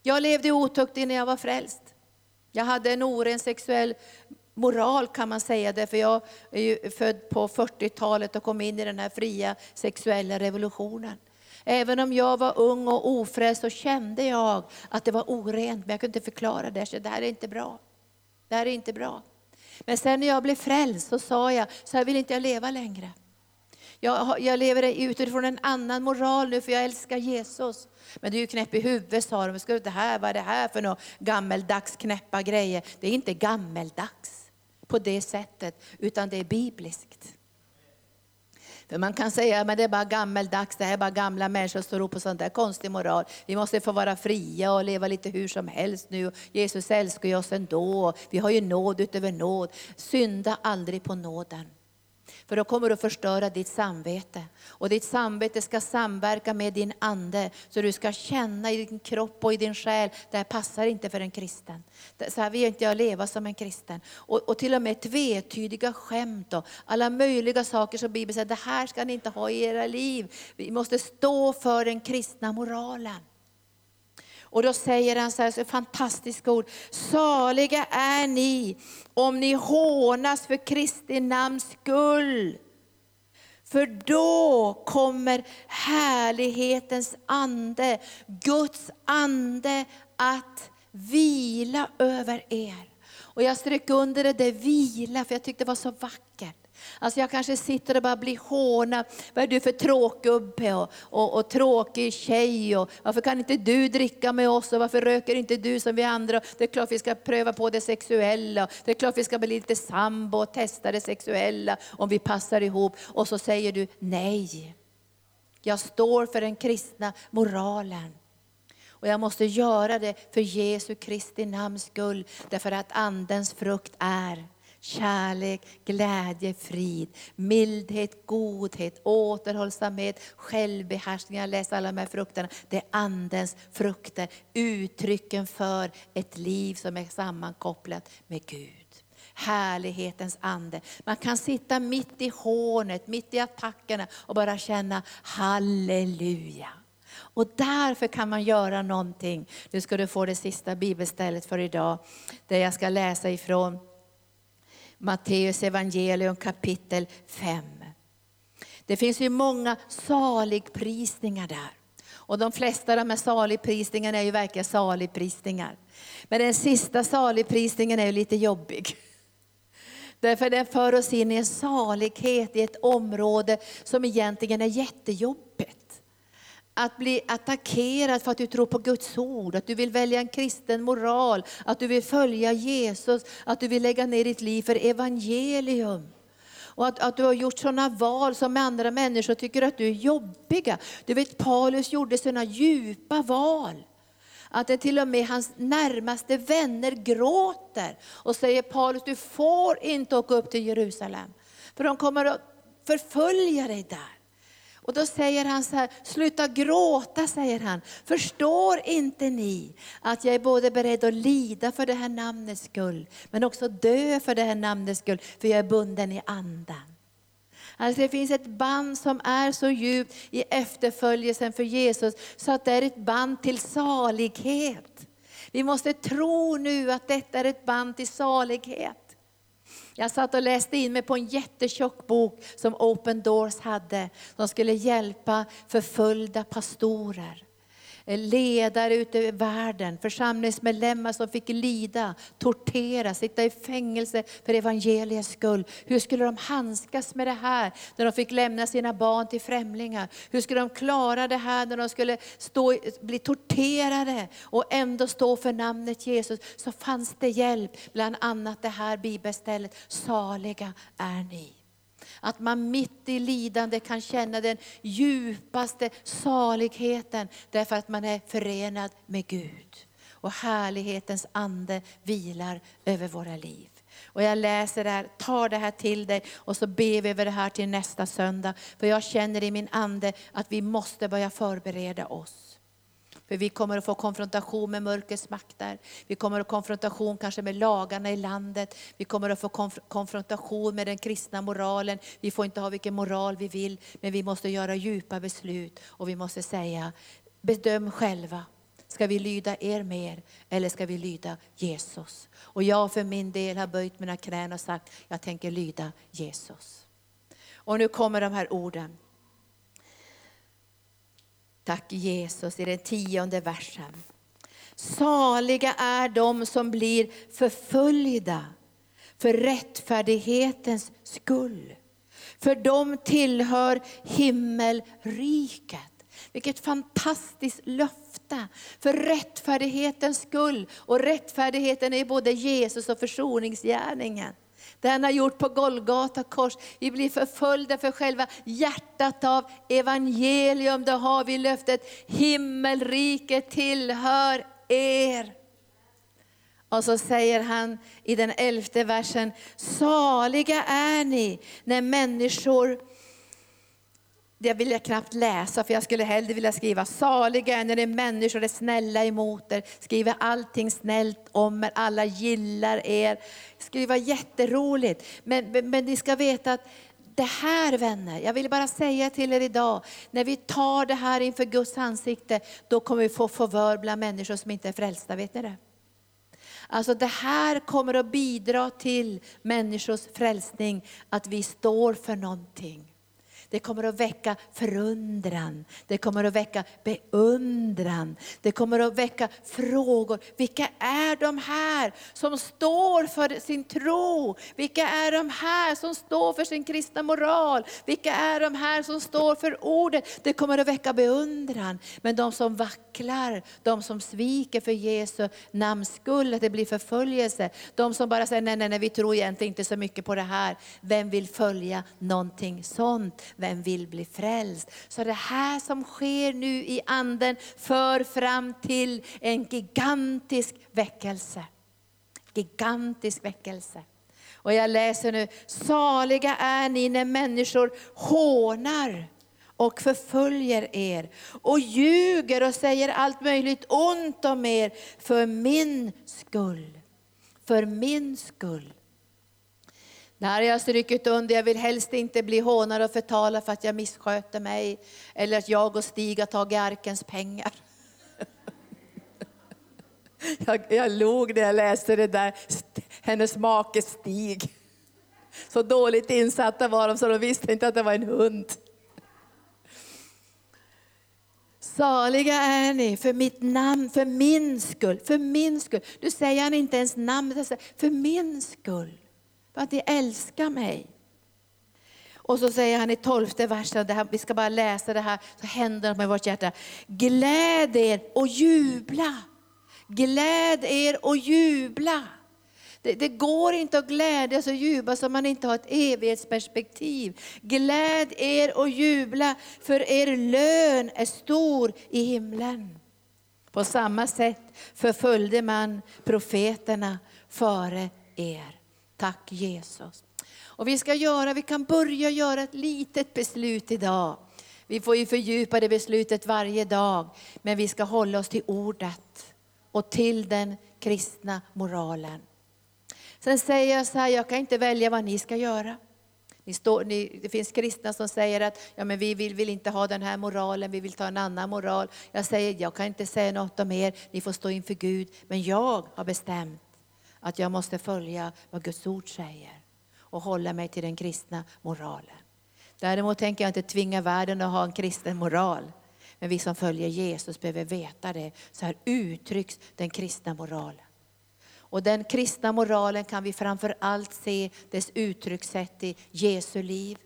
Jag levde otukt innan jag var frälst. Jag hade en oren sexuell moral kan man säga, därför jag är ju född på 40-talet och kom in i den här fria sexuella revolutionen. Även om jag var ung och ofrälst så kände jag att det var orent, men jag kunde inte förklara det. Så det här är inte bra. Det här är inte bra. Men sen när jag blev frälst så sa jag, så här vill inte jag leva längre. Jag, jag lever utifrån en annan moral nu för jag älskar Jesus. Men du är ju knäpp i huvudet sa de. Det här, vad är det här för något gammeldags knäppa grejer? Det är inte gammeldags på det sättet, utan det är bibliskt. För man kan säga att det är bara gammeldags, det här är bara gamla människor som står upp på sånt där konstig moral. Vi måste få vara fria och leva lite hur som helst nu. Jesus älskar ju oss ändå. Vi har ju nåd utöver nåd. Synda aldrig på nåden. För då kommer du att förstöra ditt samvete. Och ditt samvete ska samverka med din ande. Så du ska känna i din kropp och i din själ, det här passar inte för en kristen. Så här vill inte jag leva som en kristen. Och, och till och med tvetydiga skämt och alla möjliga saker som Bibeln säger, det här ska ni inte ha i era liv. Vi måste stå för den kristna moralen. Och då säger han så här, så fantastiska ord. Saliga är ni om ni hånas för Kristi namns skull. För då kommer härlighetens ande, Guds ande att vila över er. Och jag strök under det där vila, för jag tyckte det var så vackert. Alltså jag kanske sitter och bara blir hånad. Vad är du för tråkgubbe och, och, och tråkig tjej? Och varför kan inte du dricka med oss? Och varför röker inte du som vi andra? Det är klart vi ska pröva på det sexuella. Det är klart vi ska bli lite sambo och testa det sexuella om vi passar ihop. Och så säger du nej. Jag står för den kristna moralen. Och jag måste göra det för Jesu Kristi namns skull, därför att Andens frukt är kärlek, glädje, frid, mildhet, godhet, återhållsamhet, självbehärskning. Jag läser alla de här frukterna. Det är Andens frukter, uttrycken för ett liv som är sammankopplat med Gud härlighetens ande. Man kan sitta mitt i hånet, mitt i attackerna och bara känna halleluja. Och därför kan man göra någonting. Nu ska du få det sista bibelstället för idag, där jag ska läsa ifrån Matteus evangelium kapitel 5. Det finns ju många saligprisningar där. Och de flesta av de här saligprisningarna är ju verkligen saligprisningar. Men den sista saligprisningen är ju lite jobbig. Därför den för oss in i en salighet i ett område som egentligen är jättejobbigt att bli attackerad för att du tror på Guds ord, att du vill välja en kristen moral, att du vill följa Jesus, att du vill lägga ner ditt liv för evangelium. Och att, att du har gjort sådana val som andra människor tycker att du är jobbiga. Du vet Paulus gjorde sådana djupa val. Att det till och med hans närmaste vänner gråter och säger Paulus, du får inte åka upp till Jerusalem. För de kommer att förfölja dig där. Och då säger han så här, sluta gråta säger han. Förstår inte ni att jag är både beredd att lida för det här namnets skull, men också dö för det här namnets skull, för jag är bunden i andan. Alltså det finns ett band som är så djupt i efterföljelsen för Jesus, så att det är ett band till salighet. Vi måste tro nu att detta är ett band till salighet. Jag satt och läste in mig på en jättetjock bok som Open Doors hade, som skulle hjälpa förföljda pastorer. Eh, ledare ute i världen, församlingsmedlemmar som fick lida, tortera, sitta i fängelse för evangeliets skull. Hur skulle de handskas med det här när de fick lämna sina barn till främlingar? Hur skulle de klara det här när de skulle stå, bli torterade och ändå stå för namnet Jesus? Så fanns det hjälp, bland annat det här bibelstället, saliga är ni. Att man mitt i lidande kan känna den djupaste saligheten därför att man är förenad med Gud. Och härlighetens ande vilar över våra liv. Och jag läser det här, tar det här till dig och så ber vi över det här till nästa söndag. För jag känner i min ande att vi måste börja förbereda oss. För vi kommer att få konfrontation med mörkrets makter. Vi kommer att få konfrontation kanske med lagarna i landet. Vi kommer att få konf konfrontation med den kristna moralen. Vi får inte ha vilken moral vi vill, men vi måste göra djupa beslut. Och vi måste säga, bedöm själva. Ska vi lyda er mer eller ska vi lyda Jesus? Och jag för min del har böjt mina knän och sagt, jag tänker lyda Jesus. Och nu kommer de här orden. Tack Jesus i den tionde versen. Saliga är de som blir förföljda för rättfärdighetens skull. För de tillhör himmelriket. Vilket fantastiskt löfte för rättfärdighetens skull. Och rättfärdigheten är både Jesus och försoningsgärningen. Det han har gjort på Golgata kors. Vi blir förföljda för själva hjärtat av evangelium. Då har vi löftet, himmelriket tillhör er. Och så säger han i den elfte versen, saliga är ni när människor det vill jag knappt läsa, för jag skulle hellre vilja skriva, saliga är när det människor är snälla emot er, skriver allting snällt om er, alla gillar er. Det skulle vara jätteroligt. Men, men, men ni ska veta att det här vänner, jag vill bara säga till er idag, när vi tar det här inför Guds ansikte, då kommer vi få förvör bland människor som inte är frälsta, vet ni det? Alltså det här kommer att bidra till människors frälsning, att vi står för någonting. Det kommer att väcka förundran, det kommer att väcka beundran, det kommer att väcka frågor. Vilka är de här som står för sin tro? Vilka är de här som står för sin kristna moral? Vilka är de här som står för ordet? Det kommer att väcka beundran. Men de som vacklar, de som sviker för Jesu namns skull, att det blir förföljelse. De som bara säger, nej, nej, nej, vi tror egentligen inte så mycket på det här. Vem vill följa någonting sånt? Vem vill bli frälst? Så det här som sker nu i anden för fram till en gigantisk väckelse. Gigantisk väckelse. Och jag läser nu, saliga är ni när människor hånar och förföljer er och ljuger och säger allt möjligt ont om er för min skull. För min skull. När har jag strykit under, jag vill helst inte bli hånad och förtalad för att jag missköter mig. Eller att jag och Stig har tagit arkens pengar. Jag, jag log när jag läste det där, hennes make Stig. Så dåligt insatta var de så de visste inte att det var en hund. Saliga är ni för mitt namn, för min skull, för min skull. Du säger han inte ens namnet, för min skull för att ni älskar mig. Och så säger han i tolfte versen, det här, vi ska bara läsa det här, så händer det med vårt hjärta. Gläd er och jubla. Gläd er och jubla. Det, det, går inte att glädjas och jubla om man inte har ett evighetsperspektiv. Gläd er och jubla, för er lön är stor i himlen. På samma sätt förföljde man profeterna före er. Tack Jesus. Och vi ska göra, vi kan börja göra ett litet beslut idag. Vi får ju fördjupa det beslutet varje dag, men vi ska hålla oss till ordet och till den kristna moralen. Sen säger jag så här, jag kan inte välja vad ni ska göra. Ni står, ni, det finns kristna som säger att ja, men vi vill, vill inte ha den här moralen, vi vill ta en annan moral. Jag säger, jag kan inte säga något om er, ni får stå inför Gud. Men jag har bestämt att jag måste följa vad Guds ord säger och hålla mig till den kristna moralen. Däremot tänker jag inte tvinga världen att ha en kristen moral. Men vi som följer Jesus behöver veta det. Så här uttrycks den kristna moralen. Och den kristna moralen kan vi framför allt se dess uttryckssätt i Jesu liv,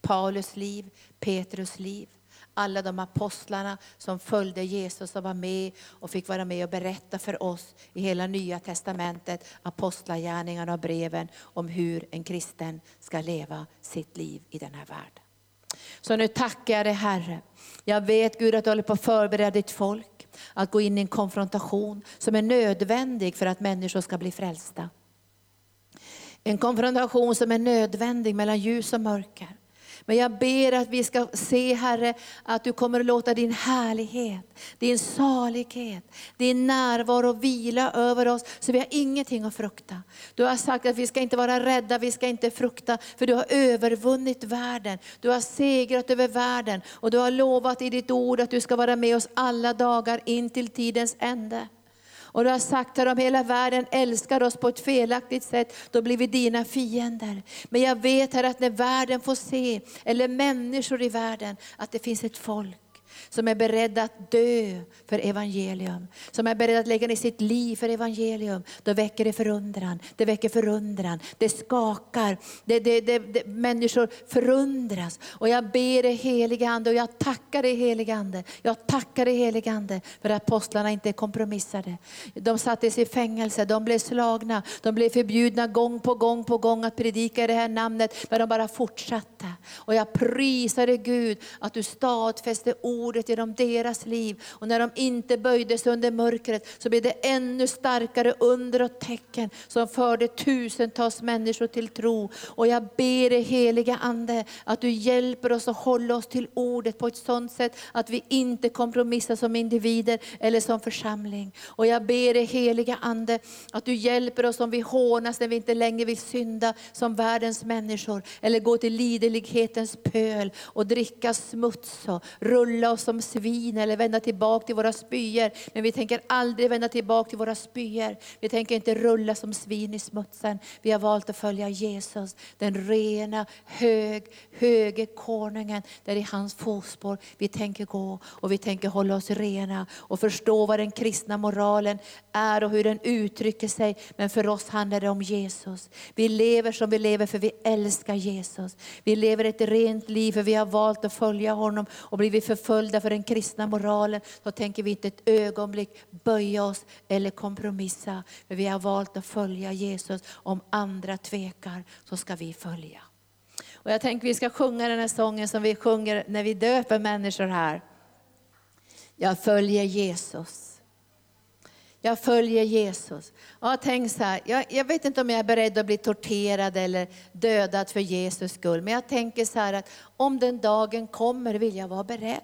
Paulus liv, Petrus liv alla de apostlarna som följde Jesus och var med och fick vara med och berätta för oss i hela nya testamentet, apostlagärningarna och breven om hur en kristen ska leva sitt liv i den här världen. Så nu tackar jag dig Herre. Jag vet Gud att du håller på att förbereda ditt folk att gå in i en konfrontation som är nödvändig för att människor ska bli frälsta. En konfrontation som är nödvändig mellan ljus och mörker. Men jag ber att vi ska se Herre, att du kommer att låta din härlighet, din salighet, din närvaro vila över oss, så vi har ingenting att frukta. Du har sagt att vi ska inte vara rädda, vi ska inte frukta, för du har övervunnit världen. Du har segrat över världen och du har lovat i ditt ord att du ska vara med oss alla dagar in till tidens ände. Och du har sagt att om hela världen älskar oss på ett felaktigt sätt, då blir vi dina fiender. Men jag vet här att när världen får se, eller människor i världen, att det finns ett folk som är beredda att dö för evangelium, som är beredda att lägga ner sitt liv för evangelium, då väcker det förundran. Det väcker förundran, det skakar, det, det, det, det människor förundras. Och jag ber dig helige Ande och jag tackar dig helige Ande. Jag tackar dig helige Ande för att apostlarna inte kompromissade. De sattes i fängelse, de blev slagna, de blev förbjudna gång på gång på gång att predika i det här namnet, men de bara fortsatte. Och jag prisar dig Gud att du stadfäste ord, ordet genom deras liv. Och när de inte böjde sig under mörkret så blev det ännu starkare under och tecken som förde tusentals människor till tro. Och jag ber dig heliga Ande att du hjälper oss att hålla oss till ordet på ett sådant sätt att vi inte kompromissar som individer eller som församling. Och jag ber dig heliga Ande att du hjälper oss om vi hånas när vi inte längre vill synda som världens människor. Eller gå till liderlighetens pöl och dricka smuts och rulla oss som svin eller vända tillbaka till våra spyor. Men vi tänker aldrig vända tillbaka till våra spyor. Vi tänker inte rulla som svin i smutsen. Vi har valt att följa Jesus, den rena, hög, höge konungen. Där i hans fotspår vi tänker gå och vi tänker hålla oss rena och förstå vad den kristna moralen är och hur den uttrycker sig. Men för oss handlar det om Jesus. Vi lever som vi lever för vi älskar Jesus. Vi lever ett rent liv för vi har valt att följa honom och blivit förföljda för den kristna moralen, så tänker vi inte ett ögonblick böja oss eller kompromissa. Men vi har valt att följa Jesus. Om andra tvekar så ska vi följa. Och jag tänker vi ska sjunga den här sången som vi sjunger när vi döper människor här. Jag följer Jesus. Jag följer Jesus. Ja, tänk så här, jag, jag, vet inte om jag är beredd att bli torterad eller dödad för Jesus skull. Men jag tänker så här att om den dagen kommer vill jag vara beredd.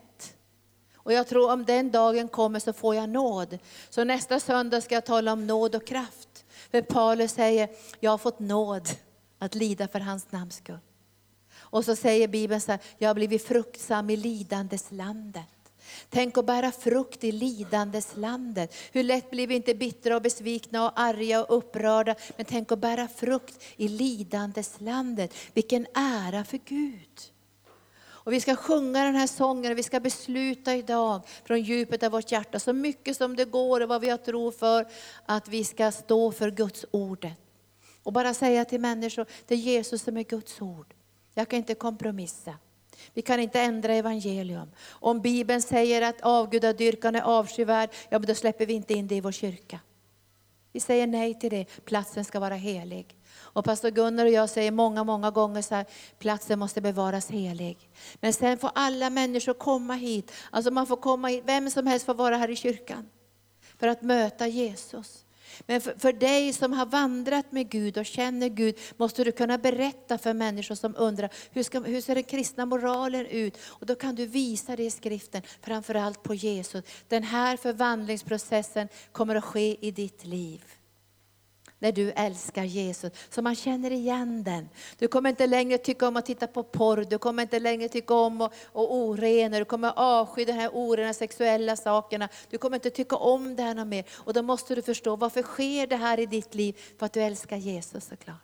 Och jag tror om den dagen kommer så får jag nåd. Så nästa söndag ska jag tala om nåd och kraft. För Paulus säger, jag har fått nåd att lida för hans namns skull. Och så säger Bibeln så här, jag har blivit fruktsam i lidandes landet. Tänk att bära frukt i lidandes landet. Hur lätt blir vi inte bittra och besvikna och arga och upprörda. Men tänk att bära frukt i lidandes landet. Vilken ära för Gud. Och vi ska sjunga den här sången och vi ska besluta idag från djupet av vårt hjärta, så mycket som det går och vad vi har tro för, att vi ska stå för Guds ordet. Och bara säga till människor, det är Jesus som är Guds ord. Jag kan inte kompromissa. Vi kan inte ändra evangelium. Om Bibeln säger att avgudadyrkan är avskyvärd, ja men då släpper vi inte in det i vår kyrka. Vi säger nej till det, platsen ska vara helig. Och pastor Gunnar och jag säger många, många gånger så här, platsen måste bevaras helig. Men sen får alla människor komma hit. Alltså man får komma hit, vem som helst får vara här i kyrkan. För att möta Jesus. Men för, för, dig som har vandrat med Gud och känner Gud, måste du kunna berätta för människor som undrar, hur, ska, hur ser den kristna moralen ut? Och då kan du visa det i skriften, framförallt på Jesus. Den här förvandlingsprocessen kommer att ske i ditt liv när du älskar Jesus. Så man känner igen den. Du kommer inte längre tycka om att titta på porr, du kommer inte längre tycka om att orena, du kommer avsky de här orena sexuella sakerna. Du kommer inte tycka om det här mer. Och då måste du förstå, varför sker det här i ditt liv? För att du älskar Jesus såklart.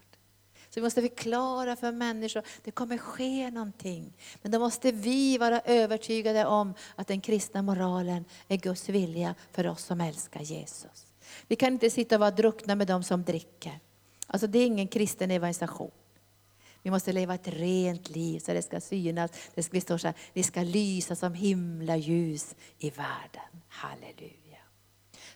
Så vi måste förklara för människor, det kommer ske någonting. Men då måste vi vara övertygade om att den kristna moralen är Guds vilja för oss som älskar Jesus. Vi kan inte sitta och vara druckna med dem som dricker. Alltså det är ingen kristen evangelisation. Vi måste leva ett rent liv så det ska synas. Det ska stå så här, ni ska lysa som himla ljus i världen. Halleluja.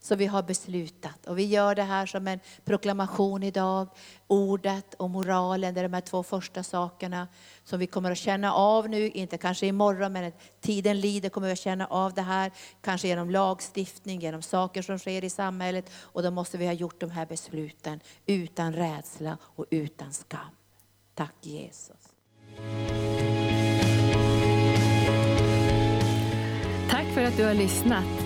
Som vi har beslutat. Och vi gör det här som en proklamation idag. Ordet och moralen, det är de här två första sakerna som vi kommer att känna av nu, inte kanske imorgon, men tiden lider kommer vi att känna av det här. Kanske genom lagstiftning, genom saker som sker i samhället. Och då måste vi ha gjort de här besluten utan rädsla och utan skam. Tack Jesus. Tack för att du har lyssnat.